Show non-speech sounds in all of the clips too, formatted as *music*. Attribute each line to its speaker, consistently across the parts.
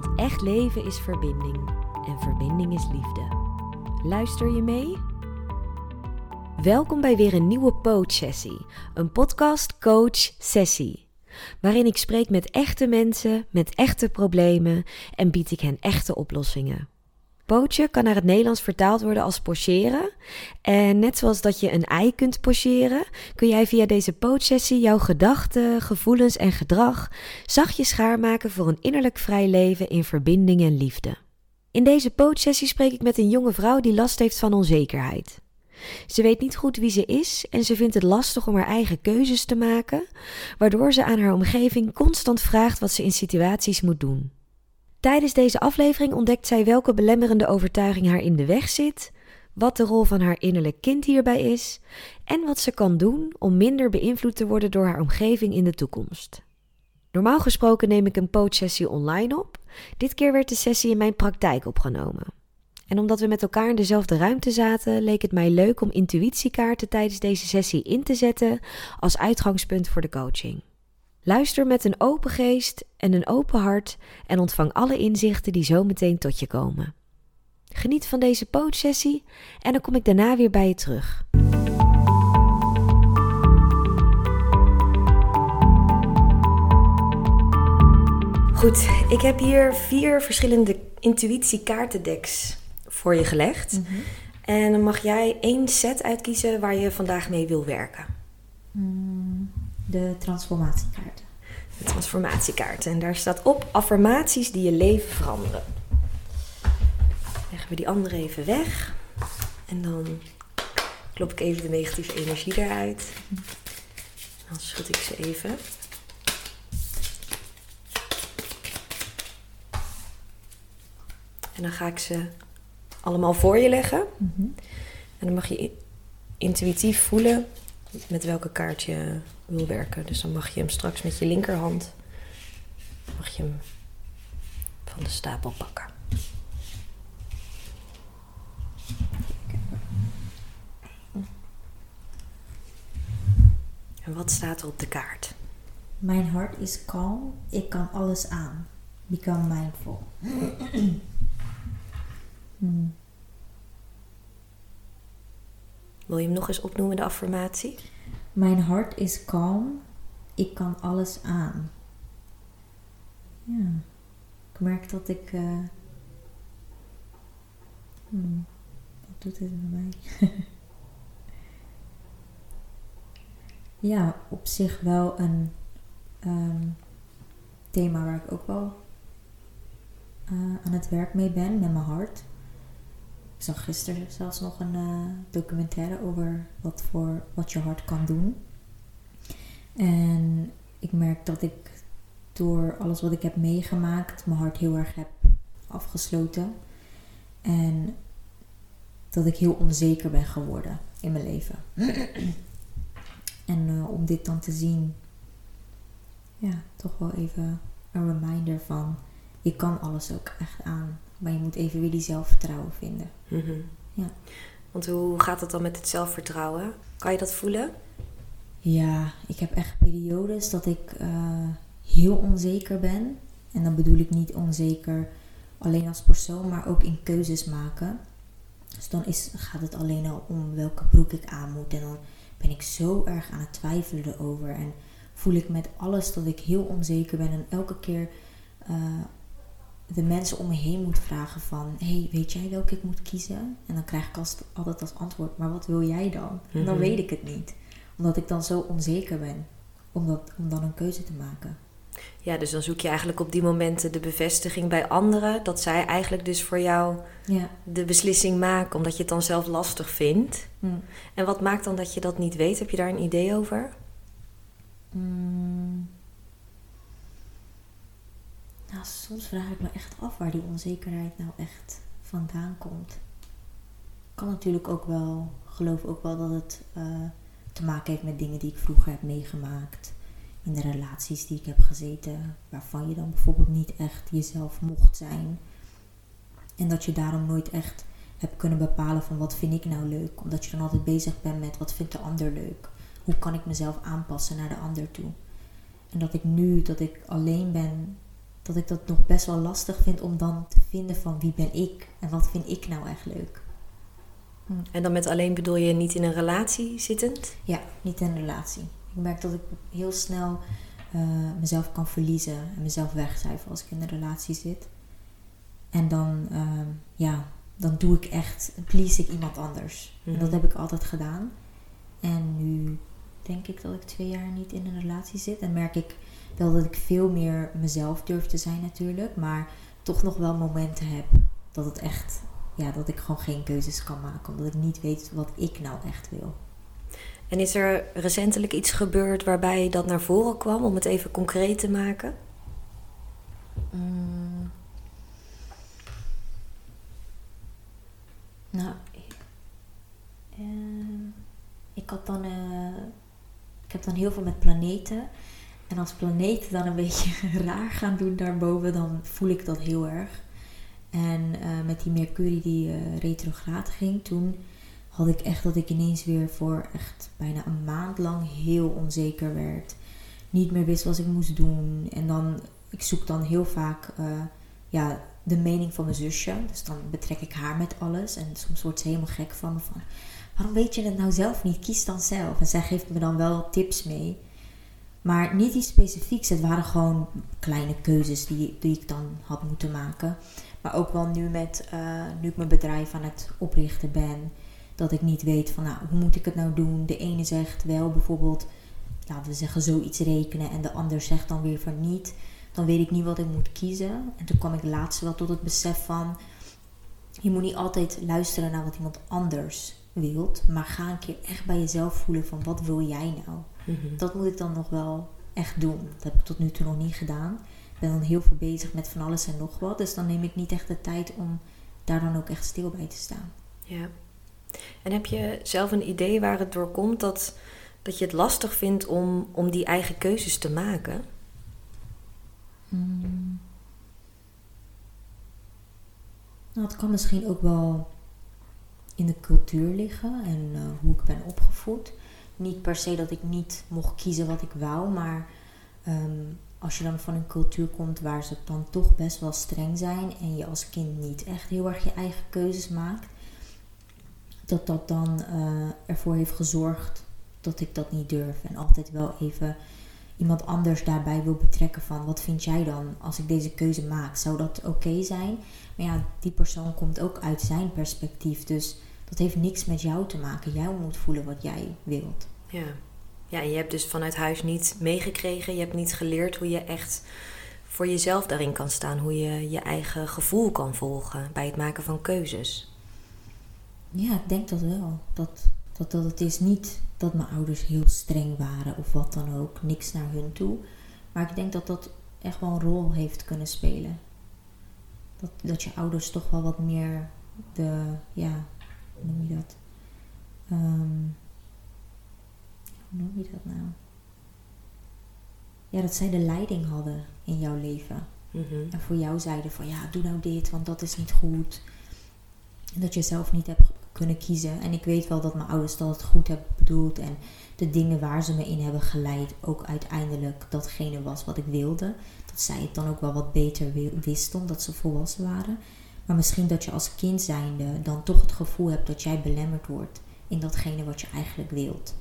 Speaker 1: Want echt leven is verbinding en verbinding is liefde. Luister je mee? Welkom bij weer een nieuwe Poach Sessie, een podcast coach sessie. Waarin ik spreek met echte mensen, met echte problemen en bied ik hen echte oplossingen. Poachen kan naar het Nederlands vertaald worden als pocheren. En net zoals dat je een ei kunt pocheren, kun jij via deze poachsessie jouw gedachten, gevoelens en gedrag zachtjes schaarmaken voor een innerlijk vrij leven in verbinding en liefde. In deze poachsessie spreek ik met een jonge vrouw die last heeft van onzekerheid. Ze weet niet goed wie ze is en ze vindt het lastig om haar eigen keuzes te maken, waardoor ze aan haar omgeving constant vraagt wat ze in situaties moet doen. Tijdens deze aflevering ontdekt zij welke belemmerende overtuiging haar in de weg zit, wat de rol van haar innerlijk kind hierbij is en wat ze kan doen om minder beïnvloed te worden door haar omgeving in de toekomst. Normaal gesproken neem ik een coachsessie online op. Dit keer werd de sessie in mijn praktijk opgenomen. En omdat we met elkaar in dezelfde ruimte zaten, leek het mij leuk om intuïtiekaarten tijdens deze sessie in te zetten als uitgangspunt voor de coaching. Luister met een open geest en een open hart en ontvang alle inzichten die zo meteen tot je komen. Geniet van deze poot-sessie en dan kom ik daarna weer bij je terug. Goed, ik heb hier vier verschillende intuïtiekaartendeks voor je gelegd. Mhm. En dan mag jij één set uitkiezen waar je vandaag mee wil werken.
Speaker 2: Mm de transformatiekaarten.
Speaker 1: De transformatiekaarten. En daar staat op affirmaties die je leven veranderen. Leggen we die andere even weg. En dan klop ik even de negatieve energie eruit. Dan schud ik ze even. En dan ga ik ze allemaal voor je leggen. Mhm. En dan mag je intuïtief voelen met welke kaart je wil werken. Dus dan mag je hem straks met je linkerhand mag je hem van de stapel pakken. En wat staat er op de kaart?
Speaker 2: Mijn hart is kalm, ik kan alles aan. Become mindful. *clears throat*
Speaker 1: Wil je hem nog eens opnoemen, de affirmatie?
Speaker 2: Mijn hart is kalm, ik kan alles aan. Ja, ik merk dat ik. Uh... Hmm, wat doet dit met mij? *laughs* ja, op zich wel een um, thema waar ik ook wel uh, aan het werk mee ben met mijn hart. Ik zag gisteren zelfs nog een uh, documentaire over wat, voor, wat je hart kan doen. En ik merk dat ik door alles wat ik heb meegemaakt, mijn hart heel erg heb afgesloten. En dat ik heel onzeker ben geworden in mijn leven. *clears throat* en uh, om dit dan te zien, ja, toch wel even een reminder van: ik kan alles ook echt aan. Maar je moet even weer die zelfvertrouwen vinden. Mhm.
Speaker 1: ja. Want hoe gaat het dan met het zelfvertrouwen? Kan je dat voelen?
Speaker 2: Ja, ik heb echt periodes dat ik uh, heel onzeker ben. En dan bedoel ik niet onzeker alleen als persoon, maar ook in keuzes maken. Dus dan is, gaat het alleen al om welke broek ik aan moet. En dan ben ik zo erg aan het twijfelen erover. En voel ik met alles dat ik heel onzeker ben. En elke keer uh, de mensen om me heen moet vragen van... hey, weet jij welke ik moet kiezen? En dan krijg ik als, altijd als antwoord... maar wat wil jij dan? En dan mhm. weet ik het niet. Omdat ik dan zo onzeker ben om, dat, om dan een keuze te maken.
Speaker 1: Ja, dus dan zoek je eigenlijk op die momenten de bevestiging bij anderen... dat zij eigenlijk dus voor jou ja. de beslissing maken... omdat je het dan zelf lastig vindt. Mm. En wat maakt dan dat je dat niet weet? Heb je daar een idee over?
Speaker 2: Mm. Nou, soms vraag ik me echt af waar die onzekerheid nou echt vandaan komt. Kan natuurlijk ook wel, geloof ook wel dat het eh, te maken heeft met dingen die ik vroeger heb meegemaakt. In de relaties die ik heb gezeten, waarvan je dan bijvoorbeeld niet echt jezelf mocht zijn. En dat je daarom nooit echt hebt kunnen bepalen van wat vind ik nou leuk. Omdat je dan altijd bezig bent met wat vindt de ander leuk. Hoe kan ik mezelf aanpassen naar de ander toe. En dat ik nu dat ik alleen ben, dat ik dat nog best wel lastig vind om dan te vinden van wie ben ik en wat vind ik nou echt leuk.
Speaker 1: Hm. En dan met alleen bedoel je niet in een relatie zittend?
Speaker 2: Ja, niet in een relatie. Ik merk dat ik heel snel uh, mezelf kan verliezen en mezelf wegcijfer als ik in een relatie zit. En dan, uh, ja, dan doe ik echt, please ik iemand anders. En dat mhm. heb ik altijd gedaan. En nu denk ik dat ik twee jaar niet in een relatie zit. En merk ik wel dat ik veel meer mezelf durf te zijn natuurlijk. Maar toch nog wel momenten heb dat het echt, ja, dat ik gewoon geen keuzes kan maken. Omdat ik niet weet wat ik nou echt wil.
Speaker 1: En is er recentelijk iets gebeurd waarbij dat naar voren kwam, om het even concreet te maken?
Speaker 2: Mm. Nou, uh, ik had dan, uh, ik heb dan heel veel met planeten. En als planeten dan een *laughs* beetje raar gaan doen daarboven, dan voel ik dat heel erg. En uh, met die Mercurie die uh, retrograde ging, toen had ik echt dat ik ineens weer voor echt bijna een maand lang heel onzeker werd. Niet meer wist wat ik moest doen. En dan, ik zoek dan heel vaak ja, de mening van mijn zusje. Dus dan betrek ik haar met alles. En soms wordt ze helemaal gek van me van... Waarom weet je het nou zelf niet? Kies dan zelf. En zij geeft me dan wel tips mee. Maar niet iets specifieks. Het waren gewoon kleine keuzes die, die ik dan had moeten maken. Maar ook wel nu met... Uh, nu ik mijn bedrijf aan het oprichten ben... Dat ik niet weet van... Nou, hoe moet ik het nou doen? De ene zegt wel bijvoorbeeld... Laten we zeggen zoiets rekenen. En de ander zegt dan weer van niet dan weet ik niet wat ik moet kiezen. En toen kwam ik laatst wel tot het besef van, je moet niet altijd luisteren naar wat iemand anders wilt, maar ga een keer echt bij jezelf voelen van wat wil jij nou? Mhm. Dat moet ik dan nog wel echt doen. Dat heb ik tot nu toe nog niet gedaan. Ik ben dan heel veel bezig met van alles en nog wat. Dus dan neem ik niet echt de tijd om daar dan ook echt stil bij te staan.
Speaker 1: Ja. En heb je zelf een idee waar het door komt dat, dat je het lastig vindt om, om die eigen keuzes te maken?
Speaker 2: Hmm. Nou, het kan misschien ook wel in de cultuur liggen en uh, hoe ik ben opgevoed. Niet per se dat ik niet mocht kiezen wat ik wou, maar um, als je dan van een cultuur komt waar ze dan toch best wel streng zijn en je als kind niet echt heel erg je eigen keuzes maakt, dat dat dan uh, ervoor heeft gezorgd dat ik dat niet durf en altijd wel even iemand anders daarbij wil betrekken van wat vind jij dan als ik deze keuze maak? Zou dat oké zijn? Maar ja, die persoon komt ook uit zijn perspectief. Dus dat heeft niks met jou te maken. Jij moet voelen wat jij wilt.
Speaker 1: Ja. Ja, en je hebt dus vanuit huis niet meegekregen. Je hebt niet geleerd hoe je echt voor jezelf daarin kan staan. Hoe je je eigen gevoel kan volgen bij het maken van keuzes.
Speaker 2: Ja, ik denk dat wel. Dat, dat, dat het is niet dat mijn ouders heel streng waren of wat dan ook. Niks naar hun toe. Maar ik denk dat dat echt wel een rol heeft kunnen spelen. Dat, dat je ouders toch wel wat meer de, ja, hoe noem je dat? Um, hoe noem je dat nou? Ja, dat zij de leiding hadden in jouw leven. Mhm. En voor jou zeiden van ja, doe nou dit, want dat is niet goed. En dat je zelf niet hebt kunnen kiezen. En ik weet wel dat mijn ouders dat het goed hebben bedoeld. En de dingen waar ze me in hebben geleid ook uiteindelijk datgene was wat ik wilde. Dat zij het dan ook wel wat beter wisten omdat ze volwassen waren. Maar misschien dat je als kind zijnde dan toch het gevoel hebt dat jij belemmerd wordt in datgene wat je eigenlijk wilt.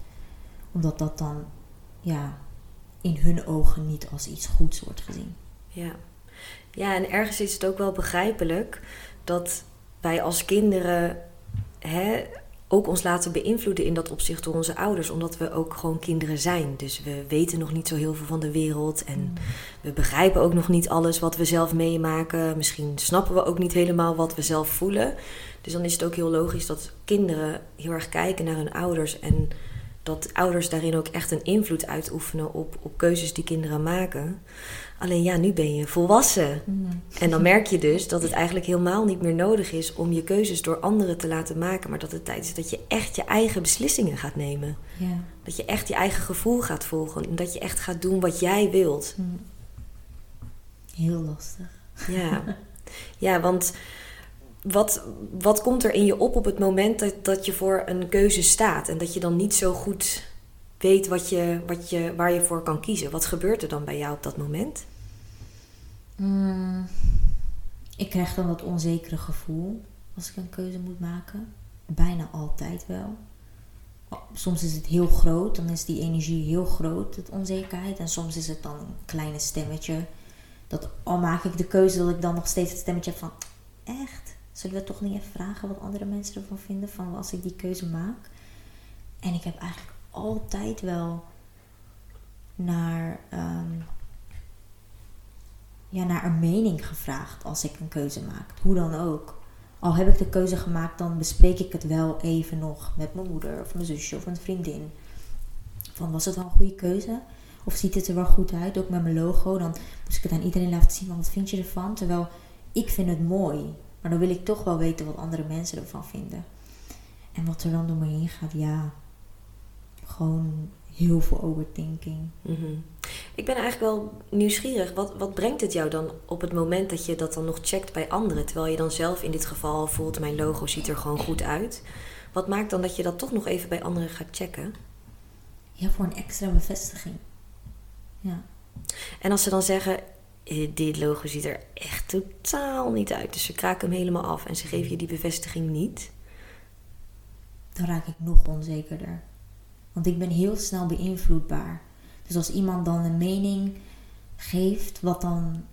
Speaker 2: Omdat dat dan ja, in hun ogen niet als iets goeds wordt gezien.
Speaker 1: Ja. ja, en ergens is het ook wel begrijpelijk dat wij als kinderen hè, ook ons laten beïnvloeden in dat opzicht door onze ouders, omdat we ook gewoon kinderen zijn. Dus we weten nog niet zo heel veel van de wereld en we begrijpen ook nog niet alles wat we zelf meemaken. Misschien snappen we ook niet helemaal wat we zelf voelen. Dus dan is het ook heel logisch dat kinderen heel erg kijken naar hun ouders en dat ouders daarin ook echt een invloed uitoefenen op, op keuzes die kinderen maken. Alleen ja, nu ben je volwassen.
Speaker 2: Mm.
Speaker 1: En dan merk je dus dat het eigenlijk helemaal niet meer nodig is om je keuzes door anderen te laten maken. Maar dat het tijd is dat je echt je eigen beslissingen gaat nemen. Dat je echt je eigen gevoel gaat volgen. En dat je echt gaat doen wat jij wilt.
Speaker 2: Mm. Heel lastig.
Speaker 1: Ja, ja want wat, wat komt er in je op op het moment dat, dat je voor een keuze staat en dat je dan niet zo goed weet wat je, wat je, waar je voor kan kiezen? Wat gebeurt er dan bij jou op dat moment?
Speaker 2: Mm. Ik krijg dan dat onzekere gevoel als ik een keuze moet maken. Bijna altijd wel. Soms is het heel groot, dan is die energie heel groot, het onzekerheid. En soms is het dan een kleine stemmetje. Dat al maak ik de keuze, dat ik dan nog steeds het stemmetje heb van... Echt? Zullen we toch niet even vragen wat andere mensen ervan vinden van als ik die keuze maak? En ik heb eigenlijk altijd wel naar, ehm, ja, naar een mening gevraagd als ik een keuze maak. Hoe dan ook. Al heb ik de keuze gemaakt, dan bespreek ik het wel even nog met mijn moeder of mijn zusje of een vriendin. Van was het wel een goede keuze? Of ziet het er wel goed uit? Ook met mijn logo. Dan moest ik het aan iedereen laten zien. Wat vind je ervan? Terwijl ik vind het mooi. Maar dan wil ik toch wel weten wat andere mensen ervan vinden. En wat er dan door me heen gaat, ja. Gewoon heel veel overthinking.
Speaker 1: Mhm. Ik ben eigenlijk wel nieuwsgierig. Wat, wat brengt het jou dan op het moment dat je dat dan nog checkt bij anderen? Terwijl je dan zelf in dit geval voelt, mijn logo ziet er gewoon goed uit. Wat maakt dan dat je dat toch nog even bij anderen gaat checken?
Speaker 2: Ja, voor een extra bevestiging. Ja.
Speaker 1: En als ze dan zeggen, eh, dit logo ziet er echt totaal niet uit. Dus ze kraken hem helemaal af en ze geven je die bevestiging niet.
Speaker 2: Dan raak ik nog onzekerder. Want ik ben heel snel beïnvloedbaar. Dus als iemand dan een mening geeft wat dan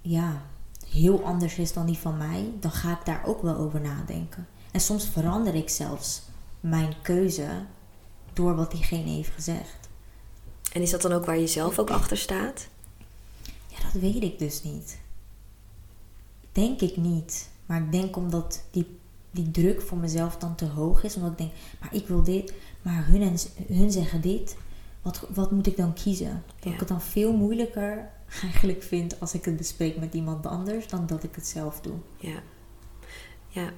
Speaker 2: ja, heel anders is dan die van mij, dan ga ik daar ook wel over nadenken. En soms verander ik zelfs mijn keuze door wat diegene heeft gezegd.
Speaker 1: En is dat dan ook waar je zelf ook achter staat?
Speaker 2: Ja, dat weet ik dus niet. Denk ik niet. Maar ik denk omdat die, die druk voor mezelf dan te hoog is. Omdat ik denk, maar ik wil dit. Maar hun, en, hun zeggen dit. Wat, wat moet ik dan kiezen? Dat
Speaker 1: Ja.
Speaker 2: ik het dan veel moeilijker *laughs* eigenlijk vind als ik het bespreek met iemand anders. Dan dat ik het zelf doe.
Speaker 1: Ja. Ja.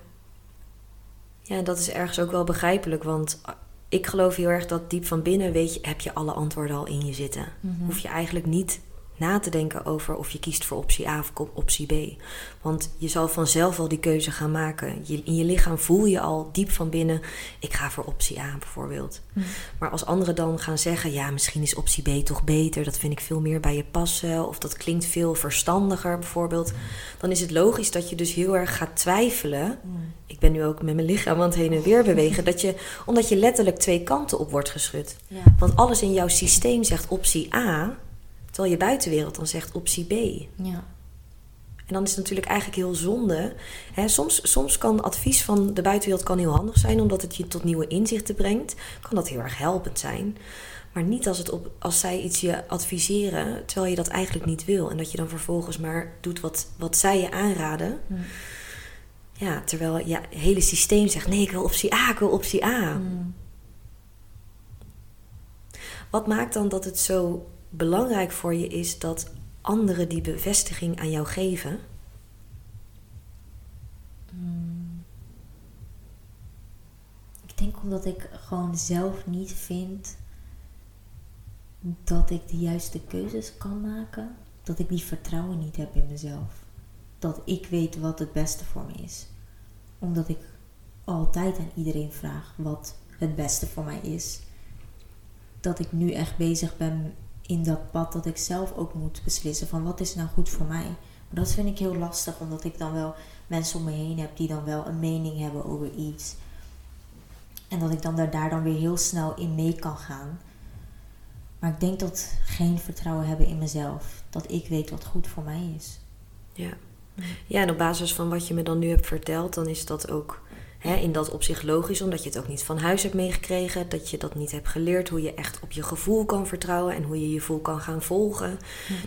Speaker 1: Ja, dat is ergens ook wel begrijpelijk. Want ik geloof heel erg dat diep van binnen weet je, heb je alle antwoorden al in je zitten.
Speaker 2: Mhm.
Speaker 1: Hoef je eigenlijk niet na te denken over of je kiest voor optie A of optie B. Want je zal vanzelf al die keuze gaan maken. Je, in je lichaam voel je al diep van binnen, ik ga voor optie A bijvoorbeeld.
Speaker 2: Mhm.
Speaker 1: Maar als anderen dan gaan zeggen, ja, misschien is optie B toch beter, dat vind ik veel meer bij je passen, of dat klinkt veel verstandiger bijvoorbeeld, dan is het logisch dat je dus heel erg gaat twijfelen.
Speaker 2: Mm.
Speaker 1: Ik ben nu ook met mijn lichaam aan het heen en weer *laughs* bewegen, dat je, omdat je letterlijk twee kanten op wordt geschud.
Speaker 2: Ja.
Speaker 1: Want alles in jouw systeem zegt optie A, terwijl je buitenwereld dan zegt optie B.
Speaker 2: Ja.
Speaker 1: En dan is het natuurlijk eigenlijk heel zonde. Hè, soms, soms kan advies van de buitenwereld kan heel handig zijn, omdat het je tot nieuwe inzichten brengt. Kan dat heel erg helpend zijn. Maar niet als, het op, als zij iets je adviseren, terwijl je dat eigenlijk niet wil. En dat je dan vervolgens maar doet wat, wat zij je aanraden.
Speaker 2: Mm.
Speaker 1: Ja, terwijl je hele systeem zegt: nee, ik wil optie A, ik wil optie A.
Speaker 2: Mm.
Speaker 1: Wat maakt dan dat het zo belangrijk voor je is dat anderen die bevestiging aan jou geven?
Speaker 2: Mm. Ik denk omdat ik gewoon zelf niet vind dat ik de juiste keuzes kan maken. Dat ik die vertrouwen niet heb in mezelf. Dat ik weet wat het beste voor me is. Omdat ik altijd aan iedereen vraag wat het beste voor mij is. Dat ik nu echt bezig ben dat pad dat ik zelf ook moet beslissen van wat is nou goed voor mij. Maar dat vind ik heel lastig omdat ik dan wel mensen om me heen heb die dan wel een mening hebben over iets. En dat ik dan daar, daar dan weer heel snel in mee kan gaan. Maar ik denk dat geen vertrouwen hebben in mezelf. Dat ik weet wat goed voor mij is.
Speaker 1: Ja. ja, en op basis van wat je me dan nu hebt verteld, dan is dat ook hè, in dat opzicht logisch, omdat je het ook niet van huis hebt meegekregen, dat je dat niet hebt geleerd, hoe je echt op je gevoel kan vertrouwen en hoe je je gevoel kan gaan volgen.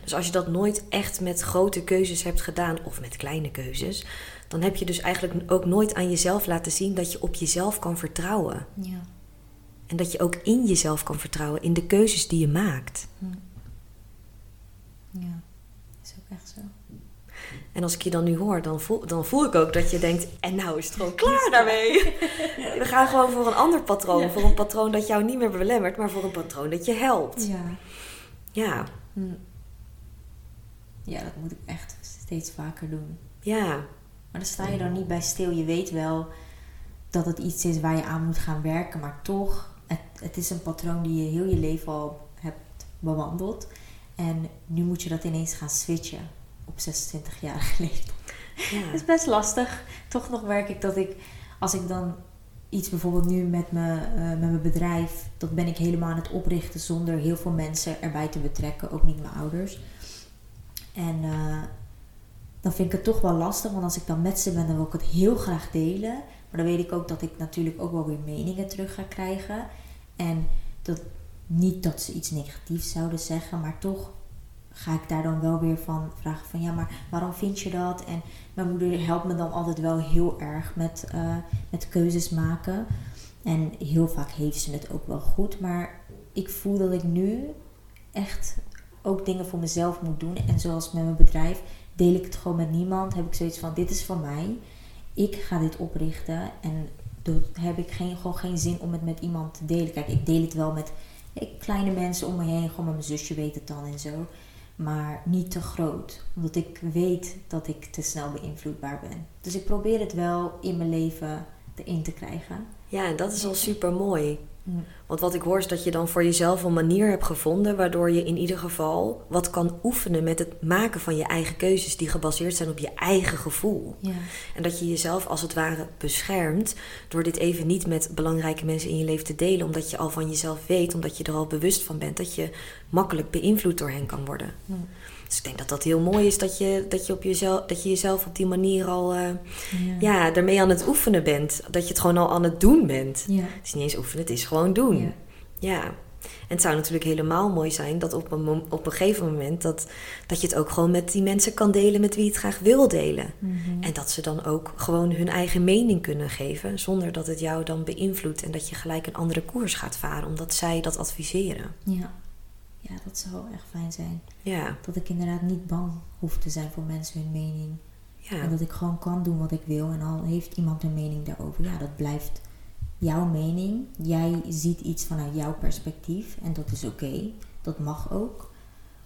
Speaker 1: Dus als je dat nooit echt met grote keuzes hebt gedaan, of met kleine keuzes, dan heb je dus eigenlijk ook nooit aan jezelf laten zien dat je op jezelf kan vertrouwen.
Speaker 2: Ja.
Speaker 1: En dat je ook in jezelf kan vertrouwen, in de keuzes die je maakt.
Speaker 2: Ja, is ook echt zo.
Speaker 1: En als ik je dan nu hoor, dan voel, dan voel ik ook dat je denkt: en nou is het gewoon klaar daarmee. *laughs* We gaan gewoon voor een ander patroon. Voor een patroon dat jou niet meer belemmert, maar voor een patroon dat je helpt.
Speaker 2: Ja.
Speaker 1: Ja,
Speaker 2: Hm. Ja, dat moet ik echt steeds vaker doen.
Speaker 1: ja,
Speaker 2: Maar dan sta je dan niet bij stil. Je weet wel dat het iets is waar je aan moet gaan werken, maar toch, het, het is een patroon die je heel je leven al hebt bewandeld. En nu moet je dat ineens gaan switchen op 26-jarige leeftijd.
Speaker 1: ja.
Speaker 2: Het *laughs* is best lastig. Toch nog werk ik dat ik, als ik dan iets bijvoorbeeld nu met, me, eh, met mijn bedrijf, dat ben ik helemaal aan het oprichten zonder heel veel mensen erbij te betrekken, ook niet mijn ouders. En eh, dan vind ik het toch wel lastig, want als ik dan met ze ben, dan wil ik het heel graag delen. Maar dan weet ik ook dat ik natuurlijk ook wel weer meningen terug ga krijgen. En dat, niet dat ze iets negatiefs zouden zeggen, maar toch ga ik daar dan wel weer van vragen van ja, maar waarom vind je dat? En mijn moeder helpt me dan altijd wel heel erg met, eh, met keuzes maken. En heel vaak heeft ze het ook wel goed. Maar ik voel dat ik nu echt ook dingen voor mezelf moet doen. En zoals met mijn bedrijf deel ik het gewoon met niemand. Heb ik zoiets van dit is van mij. Ik ga dit oprichten. En dat heb ik geen, gewoon geen zin om het met iemand te delen. Kijk, ik deel het wel met eh, kleine mensen om me heen. Gewoon met mijn zusje weet het dan en zo. Maar niet te groot. Omdat ik weet dat ik te snel beïnvloedbaar ben. Dus ik probeer het wel in mijn leven erin te krijgen.
Speaker 1: ja, en dat is al super mooi. Want wat ik hoor is dat je dan voor jezelf een manier hebt gevonden waardoor je in ieder geval wat kan oefenen met het maken van je eigen keuzes die gebaseerd zijn op je eigen gevoel.
Speaker 2: Ja.
Speaker 1: En dat je jezelf als het ware beschermt door dit even niet met belangrijke mensen in je leven te delen, omdat je al van jezelf weet, omdat je er al bewust van bent dat je makkelijk beïnvloed door hen kan worden. Dus ik denk dat dat heel mooi is dat je, dat je, op jezelf, dat je jezelf op die manier al eh,
Speaker 2: Ja.
Speaker 1: ja, ermee aan het oefenen bent. Dat je het gewoon al aan het doen bent.
Speaker 2: Ja.
Speaker 1: Het is niet eens oefenen, het is gewoon doen.
Speaker 2: Ja.
Speaker 1: En het zou natuurlijk helemaal mooi zijn dat op een, op een gegeven moment dat, dat je het ook gewoon met die mensen kan delen met wie je het graag wil delen.
Speaker 2: Mhm.
Speaker 1: En dat ze dan ook gewoon hun eigen mening kunnen geven, zonder dat het jou dan beïnvloedt en dat je gelijk een andere koers gaat varen, omdat zij dat adviseren.
Speaker 2: Ja. Ja, dat zou echt fijn zijn.
Speaker 1: Ja,
Speaker 2: Dat ik inderdaad niet bang hoef te zijn voor mensen hun mening.
Speaker 1: ja,
Speaker 2: En dat ik gewoon kan doen wat ik wil. En al heeft iemand een mening daarover, ja, dat blijft jouw mening. Jij ziet iets vanuit jouw perspectief. En dat is oké. Dat mag ook.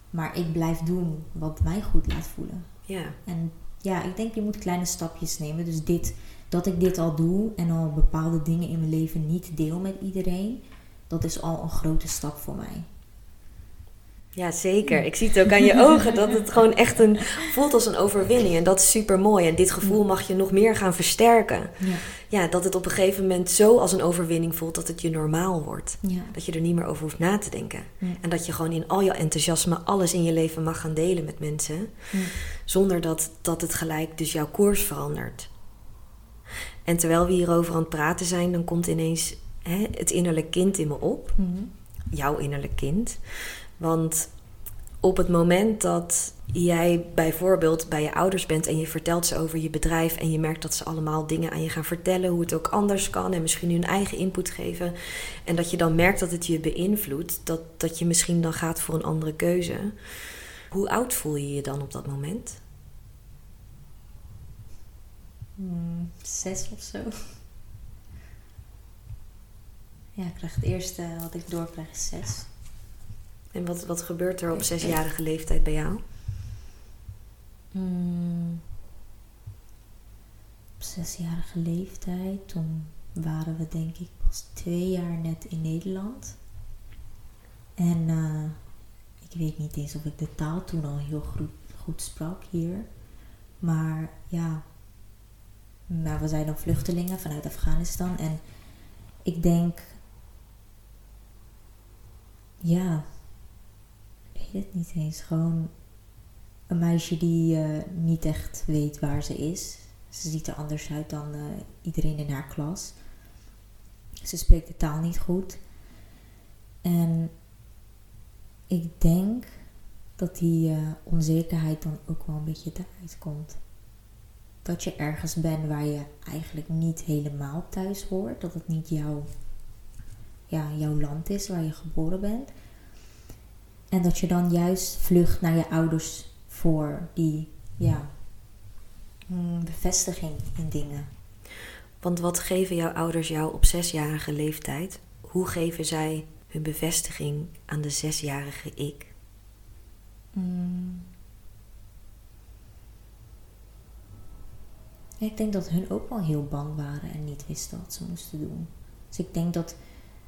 Speaker 2: Maar ik blijf doen wat mij goed laat voelen.
Speaker 1: ja,
Speaker 2: En ja, ik denk je moet kleine stapjes nemen. Dus dit, dat ik dit al doe en al bepaalde dingen in mijn leven niet deel met iedereen, dat is al een grote stap voor mij.
Speaker 1: Ja, zeker. Ik zie het ook aan je *laughs* ogen dat het gewoon echt een, voelt als een overwinning. En dat is super mooi. En dit gevoel mag je nog meer gaan versterken.
Speaker 2: Ja,
Speaker 1: Ja, dat het op een gegeven moment zo als een overwinning voelt dat het je normaal wordt.
Speaker 2: ja,
Speaker 1: Dat je er niet meer over hoeft na te denken.
Speaker 2: ja.
Speaker 1: En dat je gewoon in al je enthousiasme alles in je leven mag gaan delen met mensen. Zonder dat, dat het gelijk dus jouw koers verandert. En terwijl we hierover aan het praten zijn, dan komt ineens hè, het innerlijk kind in me op.
Speaker 2: Mhm.
Speaker 1: Jouw innerlijk kind. Want op het moment dat jij bijvoorbeeld bij je ouders bent en je vertelt ze over je bedrijf en je merkt dat ze allemaal dingen aan je gaan vertellen, hoe het ook anders kan en misschien hun eigen input geven. En dat je dan merkt dat het je beïnvloedt, dat, dat je misschien dan gaat voor een andere keuze. Hoe oud voel je je dan op dat moment?
Speaker 2: Hmm, zes of zo. Ja, ik krijg het eerste wat ik doorkrijg is zes.
Speaker 1: En wat, wat gebeurt er op zesjarige leeftijd bij jou?
Speaker 2: Hmm. Op zesjarige leeftijd, toen waren we denk ik pas twee jaar net in Nederland. En eh, ik weet niet eens of ik de taal toen al heel goed, goed sprak hier. Maar ja, maar we zijn dan vluchtelingen vanuit Afghanistan. En ik denk, ja, niet eens. Gewoon een meisje die eh, niet echt weet waar ze is. Ze ziet er anders uit dan eh, iedereen in haar klas. Ze spreekt de taal niet goed. En ik denk dat die eh, onzekerheid dan ook wel een beetje eruit komt. Dat je ergens bent waar je eigenlijk niet helemaal thuis hoort. Dat het niet jouw ja, jouw land is, waar je geboren bent. En dat je dan juist vlucht naar je ouders voor die ja, mm, bevestiging in dingen.
Speaker 1: Want wat geven jouw ouders jou op zesjarige leeftijd? Hoe geven zij hun bevestiging aan de zesjarige ik?
Speaker 2: Mm. Ik denk dat hun ook wel heel bang waren en niet wisten wat ze moesten doen. Dus ik denk dat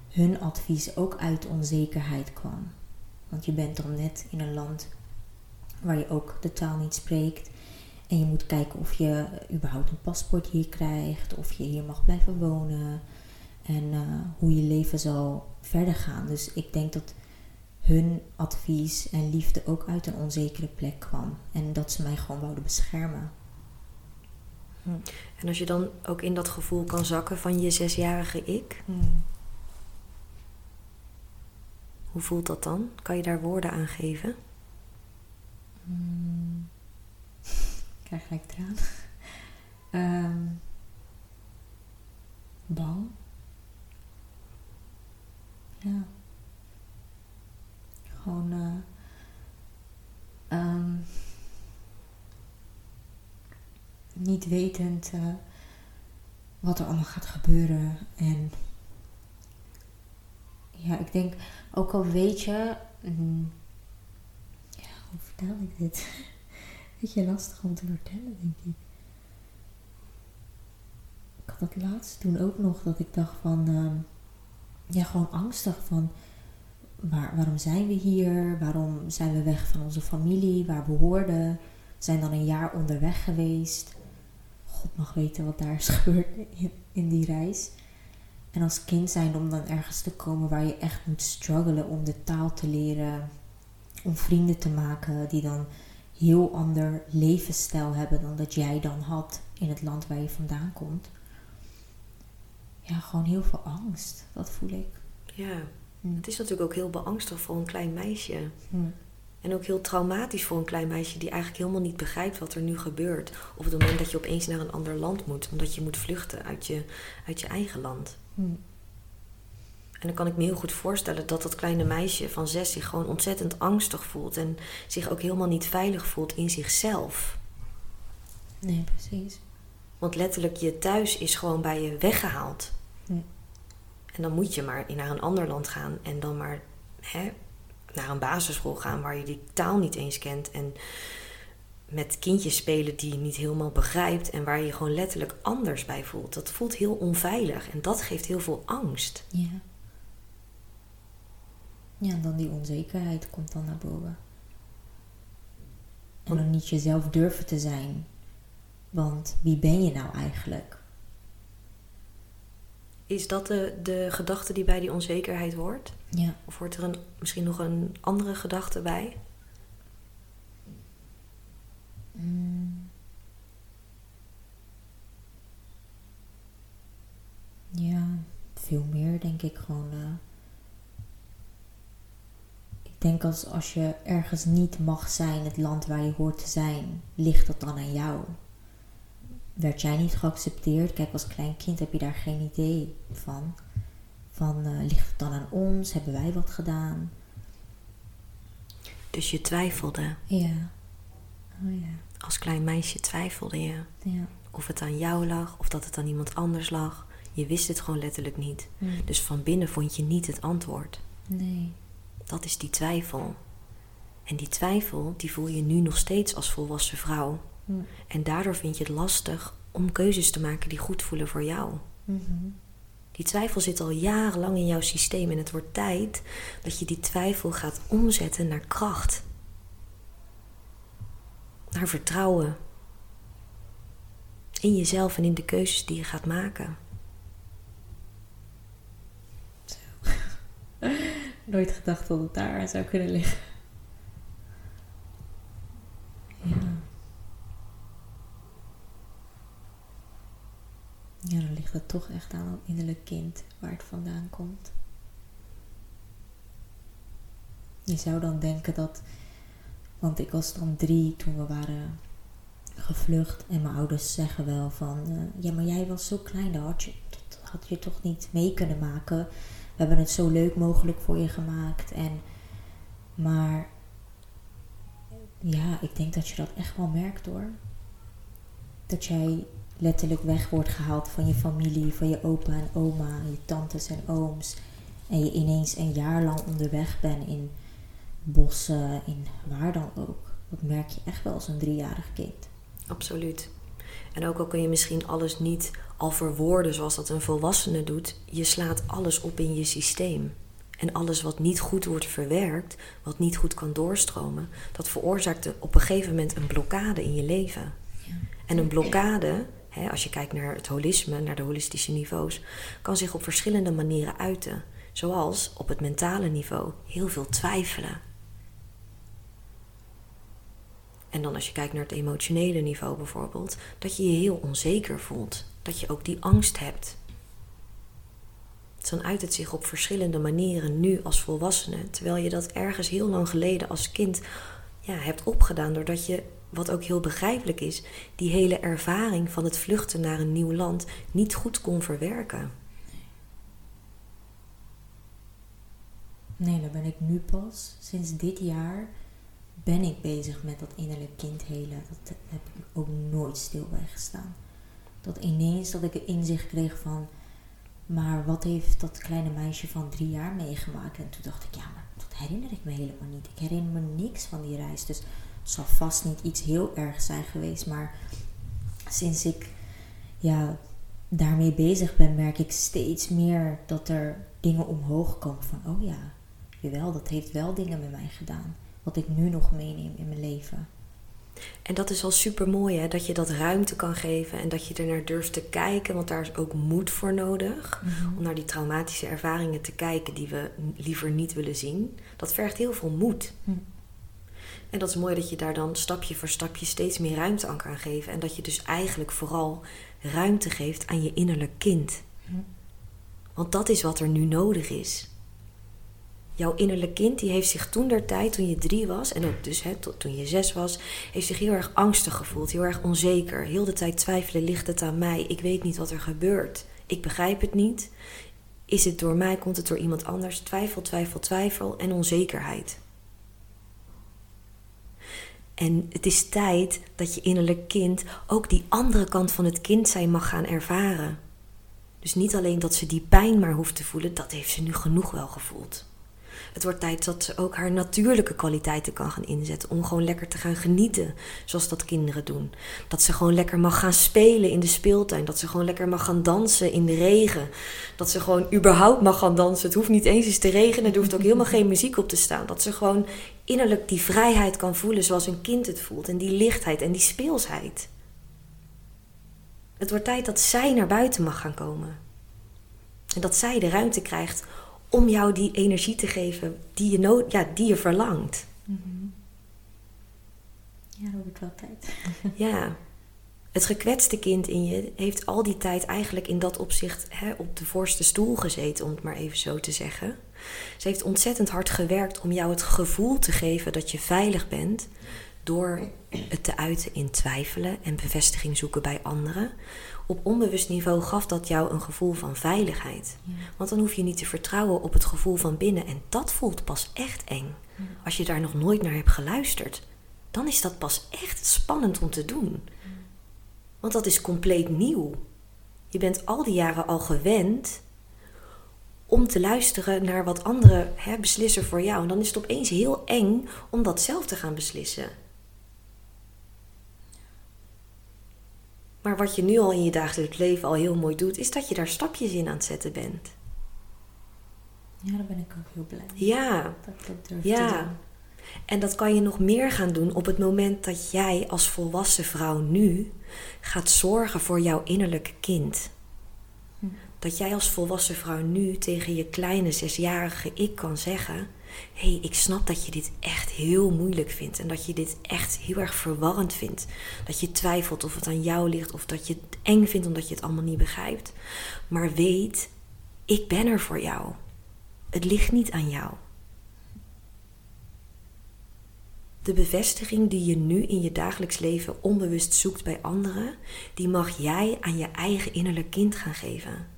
Speaker 2: hun advies ook uit onzekerheid kwam. Want je bent dan net in een land waar je ook de taal niet spreekt. En je moet kijken of je überhaupt een paspoort hier krijgt, of je hier mag blijven wonen en uh, hoe je leven zal verder gaan. Dus ik denk dat hun advies en liefde ook uit een onzekere plek kwam en dat ze mij gewoon wouden beschermen.
Speaker 1: Hm. En als je dan ook in dat gevoel kan zakken van je zesjarige ik, hm. Hoe voelt dat dan? Kan je daar woorden aan geven?
Speaker 2: Hm. *laughs* Ik krijg gelijk traan. um, *laughs* bang. Ja. Gewoon. Uh, niet wetend uh, wat er allemaal gaat gebeuren. En ja, ik denk, ook al weet je. Mm, ja, hoe vertel ik dit? *laughs* Beetje lastig om te vertellen, denk ik. Ik had dat laatst toen ook nog dat ik dacht van. Uh, ja, gewoon angstig van. Waar, waarom zijn we hier? Waarom zijn we weg van onze familie, waar we hoorden? We zijn dan een jaar onderweg geweest. God mag weten wat daar is *laughs* gebeurd in, in die reis. En als kind zijn om dan ergens te komen waar je echt moet struggelen om de taal te leren, om vrienden te maken die dan heel ander levensstijl hebben dan dat jij dan had in het land waar je vandaan komt. Ja, gewoon heel veel angst. Dat voel ik.
Speaker 1: Ja, hm. het is natuurlijk ook heel beangstigend voor een klein meisje. Hm. En ook heel traumatisch voor een klein meisje die eigenlijk helemaal niet begrijpt wat er nu gebeurt. Op het moment dat je opeens naar een ander land moet, omdat je moet vluchten uit je, uit je eigen land. Hm. En dan kan ik me heel goed voorstellen dat dat kleine meisje van zes zich gewoon ontzettend angstig voelt en zich ook helemaal niet veilig voelt in zichzelf.
Speaker 2: Nee, precies.
Speaker 1: Want letterlijk, je thuis is gewoon bij je weggehaald. Hm. En dan moet je maar naar een ander land gaan en dan maar hè, naar een basisschool gaan waar je die taal niet eens kent. En met kindjes spelen die je niet helemaal begrijpt en waar je gewoon letterlijk anders bij voelt. Dat voelt heel onveilig en dat geeft heel veel angst.
Speaker 2: Ja. Ja, en dan die onzekerheid komt dan naar boven. En dan niet jezelf durven te zijn. Want wie ben je nou eigenlijk?
Speaker 1: Is dat de, de gedachte die bij die onzekerheid hoort?
Speaker 2: Ja.
Speaker 1: Of wordt er een, misschien nog een andere gedachte bij?
Speaker 2: Mm. Ja, veel meer denk ik gewoon. Uh, ik denk als, als je ergens niet mag zijn, het land waar je hoort te zijn, ligt dat dan aan jou? werd jij niet geaccepteerd? Kijk, als klein kind heb je daar geen idee van. Van uh, ligt het dan aan ons? Hebben wij wat gedaan?
Speaker 1: Dus je twijfelde?
Speaker 2: Ja. Oh ja.
Speaker 1: Als klein meisje twijfelde je.
Speaker 2: Ja.
Speaker 1: Of het aan jou lag, of dat het aan iemand anders lag. Je wist het gewoon letterlijk niet. Dus van binnen vond je niet het antwoord.
Speaker 2: Nee.
Speaker 1: Dat is die twijfel. En die twijfel, die voel je nu nog steeds als volwassen vrouw. En daardoor vind je het lastig om keuzes te maken die goed voelen voor jou.
Speaker 2: Mhm.
Speaker 1: Die twijfel zit al jarenlang in jouw systeem en het wordt tijd dat je die twijfel gaat omzetten naar kracht. Naar vertrouwen. In jezelf en in de keuzes die je gaat maken.
Speaker 2: Zo. *laughs* Nooit gedacht dat het daar zou kunnen liggen. Ja. Ja, dan ligt het toch echt aan een innerlijk kind waar het vandaan komt. Je zou dan denken dat, want ik was dan drie toen we waren gevlucht en mijn ouders zeggen wel van, uh, ja maar jij was zo klein, dat had je, dat had je toch niet mee kunnen maken. we hebben het zo leuk mogelijk voor je gemaakt. En, maar ja, ik denk dat je dat echt wel merkt hoor. Dat jij letterlijk weg wordt gehaald van je familie, van je opa en oma, je tantes en ooms. En je ineens een jaar lang onderweg bent in bossen, in waar dan ook. Dat merk je echt wel als een driejarig kind.
Speaker 1: Absoluut. En ook al kun je misschien alles niet al verwoorden zoals dat een volwassene doet, je slaat alles op in je systeem. En alles wat niet goed wordt verwerkt, wat niet goed kan doorstromen, dat veroorzaakt op een gegeven moment een blokkade in je leven. Ja. En een blokkade, hè, als je kijkt naar het holisme, naar de holistische niveaus, kan zich op verschillende manieren uiten. Zoals op het mentale niveau heel veel twijfelen. En dan als je kijkt naar het emotionele niveau bijvoorbeeld, dat je je heel onzeker voelt. Dat je ook die angst hebt. Dan uit het zich op verschillende manieren nu als volwassene, terwijl je dat ergens heel lang geleden als kind ja, hebt opgedaan, doordat je, wat ook heel begrijpelijk is, die hele ervaring van het vluchten naar een nieuw land niet goed kon verwerken.
Speaker 2: Nee, daar ben ik nu pas sinds dit jaar ben ik bezig met dat innerlijk kind helen. Dat heb ik ook nooit stil bij gestaan. Dat ineens dat ik een inzicht kreeg van, maar wat heeft dat kleine meisje van drie jaar meegemaakt? En toen dacht ik, ja, maar dat herinner ik me helemaal niet. Ik herinner me niks van die reis. Dus het zal vast niet iets heel ergs zijn geweest. Maar sinds ik ja, daarmee bezig ben, merk ik steeds meer dat er dingen omhoog komen. Van, oh ja, jawel, dat heeft wel dingen met mij gedaan wat ik nu nog meeneem in mijn leven.
Speaker 1: En dat is al super mooi, hè? dat je dat ruimte kan geven en dat je er naar durft te kijken, want daar is ook moed voor nodig. Mhm. Om naar die traumatische ervaringen te kijken die we liever niet willen zien. Dat vergt heel veel moed. Mhm. En dat is mooi dat je daar dan stapje voor stapje steeds meer ruimte aan kan geven. En dat je dus eigenlijk vooral ruimte geeft aan je innerlijk kind. Mhm. Want dat is wat er nu nodig is jouw innerlijk kind die heeft zich toen der tijd, toen je drie was, en ook dus hè, tot, toen je zes was, heeft zich heel erg angstig gevoeld, heel erg onzeker. Heel de tijd twijfelen, ligt het aan mij? Ik weet niet wat er gebeurt. Ik begrijp het niet. Is het door mij? Komt het door iemand anders? Twijfel, twijfel, twijfel en onzekerheid. En het is tijd dat je innerlijk kind ook die andere kant van het kind zijn mag gaan ervaren. Dus niet alleen dat ze die pijn maar hoeft te voelen, dat heeft ze nu genoeg wel gevoeld. Het wordt tijd dat ze ook haar natuurlijke kwaliteiten kan gaan inzetten. Om gewoon lekker te gaan genieten, zoals dat kinderen doen. Dat ze gewoon lekker mag gaan spelen in de speeltuin. Dat ze gewoon lekker mag gaan dansen in de regen. Dat ze gewoon überhaupt mag gaan dansen. Het hoeft niet eens eens te regenen. Er hoeft ook helemaal geen muziek op te staan. Dat ze gewoon innerlijk die vrijheid kan voelen zoals een kind het voelt. En die lichtheid en die speelsheid. Het wordt tijd dat zij naar buiten mag gaan komen. En dat zij de ruimte krijgt om jou die energie te geven die je, nood, ja, die je verlangt.
Speaker 2: Mm Ja, dat wordt wel tijd. *laughs*
Speaker 1: ja. Het gekwetste kind in je heeft al die tijd eigenlijk in dat opzicht hè, op de voorste stoel gezeten, om het maar even zo te zeggen. Ze heeft ontzettend hard gewerkt om jou het gevoel te geven dat je veilig bent, door het te uiten in twijfelen en bevestiging zoeken bij anderen. Op onbewust niveau gaf dat jou een gevoel van veiligheid. Want dan hoef je niet te vertrouwen op het gevoel van binnen. En dat voelt pas echt eng. Als je daar nog nooit naar hebt geluisterd, dan is dat pas echt spannend om te doen. Want dat is compleet nieuw. Je bent al die jaren al gewend om te luisteren naar wat anderen hè, beslissen voor jou. En dan is het opeens heel eng om dat zelf te gaan beslissen. Maar wat je nu al in je dagelijks leven al heel mooi doet, is dat je daar stapjes in aan het zetten bent.
Speaker 2: Ja, daar ben ik ook heel blij
Speaker 1: mee. Ja.
Speaker 2: Dat ik dat durf
Speaker 1: ja.
Speaker 2: te doen.
Speaker 1: En dat kan je nog meer gaan doen op het moment dat jij als volwassen vrouw nu gaat zorgen voor jouw innerlijke kind. Hm. Dat jij als volwassen vrouw nu tegen je kleine zesjarige ik kan zeggen: hé, hey, ik snap dat je dit echt heel moeilijk vindt en dat je dit echt heel erg verwarrend vindt. Dat je twijfelt of het aan jou ligt of dat je het eng vindt omdat je het allemaal niet begrijpt. Maar weet, ik ben er voor jou. Het ligt niet aan jou. De bevestiging die je nu in je dagelijks leven onbewust zoekt bij anderen, die mag jij aan je eigen innerlijk kind gaan geven.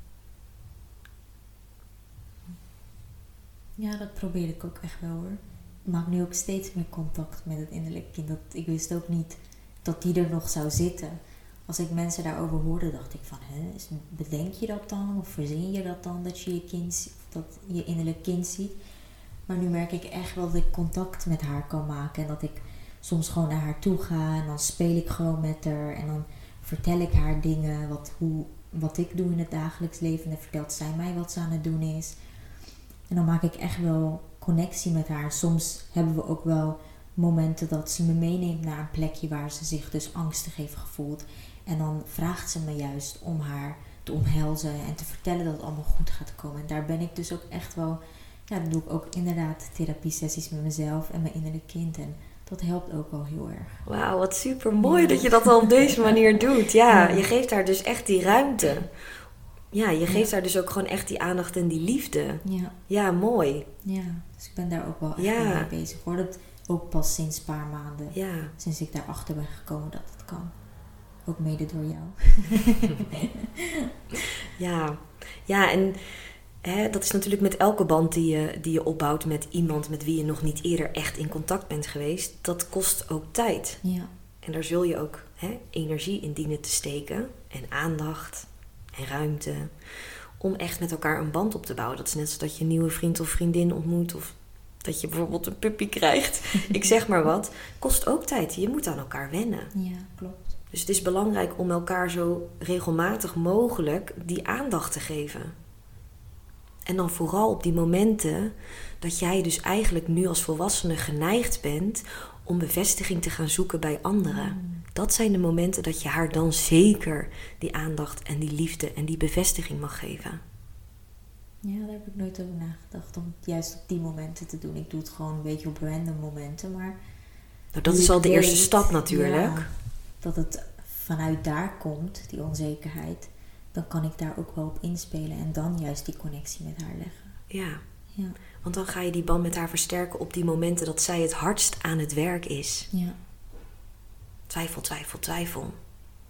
Speaker 2: Ja, dat probeer ik ook echt wel hoor. Ik maak nu ook steeds meer contact met het innerlijke kind. Dat, ik wist ook niet dat die er nog zou zitten. Als ik mensen daarover hoorde, dacht ik van, hè, bedenk je dat dan? Of verzin je dat dan, dat je je kind, dat je innerlijk kind ziet? Maar nu merk ik echt wel dat ik contact met haar kan maken. En dat ik soms gewoon naar haar toe ga. En dan speel ik gewoon met haar. En dan vertel ik haar dingen. Wat, hoe, wat ik doe in het dagelijks leven. En dan vertelt zij mij wat ze aan het doen is. En dan maak ik echt wel connectie met haar. Soms hebben we ook wel momenten dat ze me meeneemt naar een plekje waar ze zich dus angstig heeft gevoeld. En dan vraagt ze me juist om haar te omhelzen en te vertellen dat het allemaal goed gaat komen. En daar ben ik dus ook echt wel, ja, dan doe ik ook inderdaad therapie sessies met mezelf en mijn innerlijke kind. En dat helpt ook wel heel erg.
Speaker 1: Wauw, wat super mooi dat je dat al op deze *laughs* manier doet. Ja, je geeft haar dus echt die ruimte. Ja, je geeft haar dus ook gewoon echt die aandacht en die liefde. Ja. Ja, mooi.
Speaker 2: Ja, dus ik ben daar ook wel echt mee bezig. Hoor. Dat ook pas sinds een paar maanden. Ja. Sinds ik daarachter ben gekomen dat het kan. Ook mede door jou. *laughs*
Speaker 1: ja. ja, en hè, dat is natuurlijk met elke band die je, die je opbouwt met iemand met wie je nog niet eerder echt in contact bent geweest. Dat kost ook tijd. Ja. En daar zul je ook hè, energie in dienen te steken. En aandacht en ruimte. Om echt met elkaar een band op te bouwen. Dat is net zoals dat je een nieuwe vriend of vriendin ontmoet. Of dat je bijvoorbeeld een puppy krijgt. *laughs* Ik zeg maar wat. Kost ook tijd. Je moet aan elkaar wennen.
Speaker 2: Ja, klopt.
Speaker 1: Dus het is belangrijk om elkaar zo regelmatig mogelijk die aandacht te geven. En dan vooral op die momenten dat jij dus eigenlijk nu als volwassene geneigd bent om bevestiging te gaan zoeken bij anderen. Dat zijn de momenten dat je haar dan zeker die aandacht en die liefde en die bevestiging mag geven.
Speaker 2: Ja, daar heb ik nooit over nagedacht om juist op die momenten te doen. Ik doe het gewoon een beetje op random momenten, maar...
Speaker 1: Nou, dat is al de eerste stap natuurlijk.
Speaker 2: dat het vanuit daar komt, die onzekerheid, dan kan ik daar ook wel op inspelen en dan juist die connectie met haar leggen.
Speaker 1: Ja. ja. Want dan ga je die band met haar versterken op die momenten dat zij het hardst aan het werk is. Ja. Twijfel, twijfel, twijfel.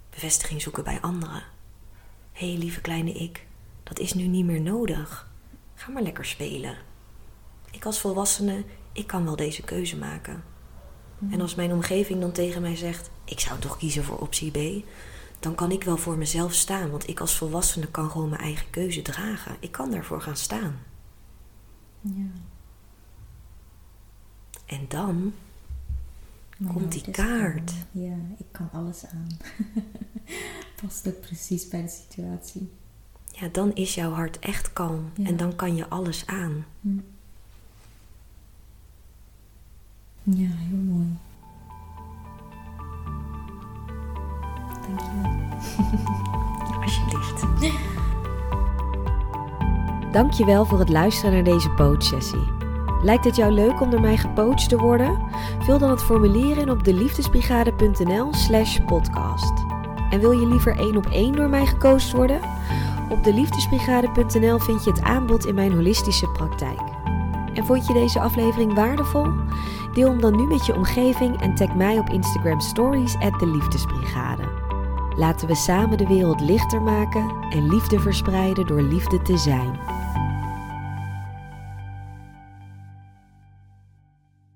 Speaker 1: Bevestiging zoeken bij anderen. Hé, hey, lieve kleine ik, dat is nu niet meer nodig. Ga maar lekker spelen. Ik als volwassene, ik kan wel deze keuze maken. Mhm. En als mijn omgeving dan tegen mij zegt: Ik zou toch kiezen voor optie B, dan kan ik wel voor mezelf staan. Want ik als volwassene kan gewoon mijn eigen keuze dragen. Ik kan daarvoor gaan staan. Ja. En dan komt die kaart.
Speaker 2: ja, ik kan alles aan. *laughs* Past ook precies bij de situatie
Speaker 1: ja, dan is jouw hart echt kalm en dan kan je alles aan. Hm.
Speaker 2: Ja, heel mooi. Dankjewel. *laughs*
Speaker 1: Alsjeblieft. Dankjewel voor het luisteren naar deze sessie. Lijkt het jou leuk om door mij gepoacht te worden? Vul dan het formulier in op deliefdesbrigade.nl slash podcast. En wil je liever één op één door mij gecoacht worden? Op deliefdesbrigade.nl vind je het aanbod in mijn holistische praktijk. En vond je deze aflevering waardevol? Deel hem dan nu met je omgeving en tag mij op Instagram Stories at de Liefdesbrigade. Laten we samen de wereld lichter maken en liefde verspreiden door liefde te zijn.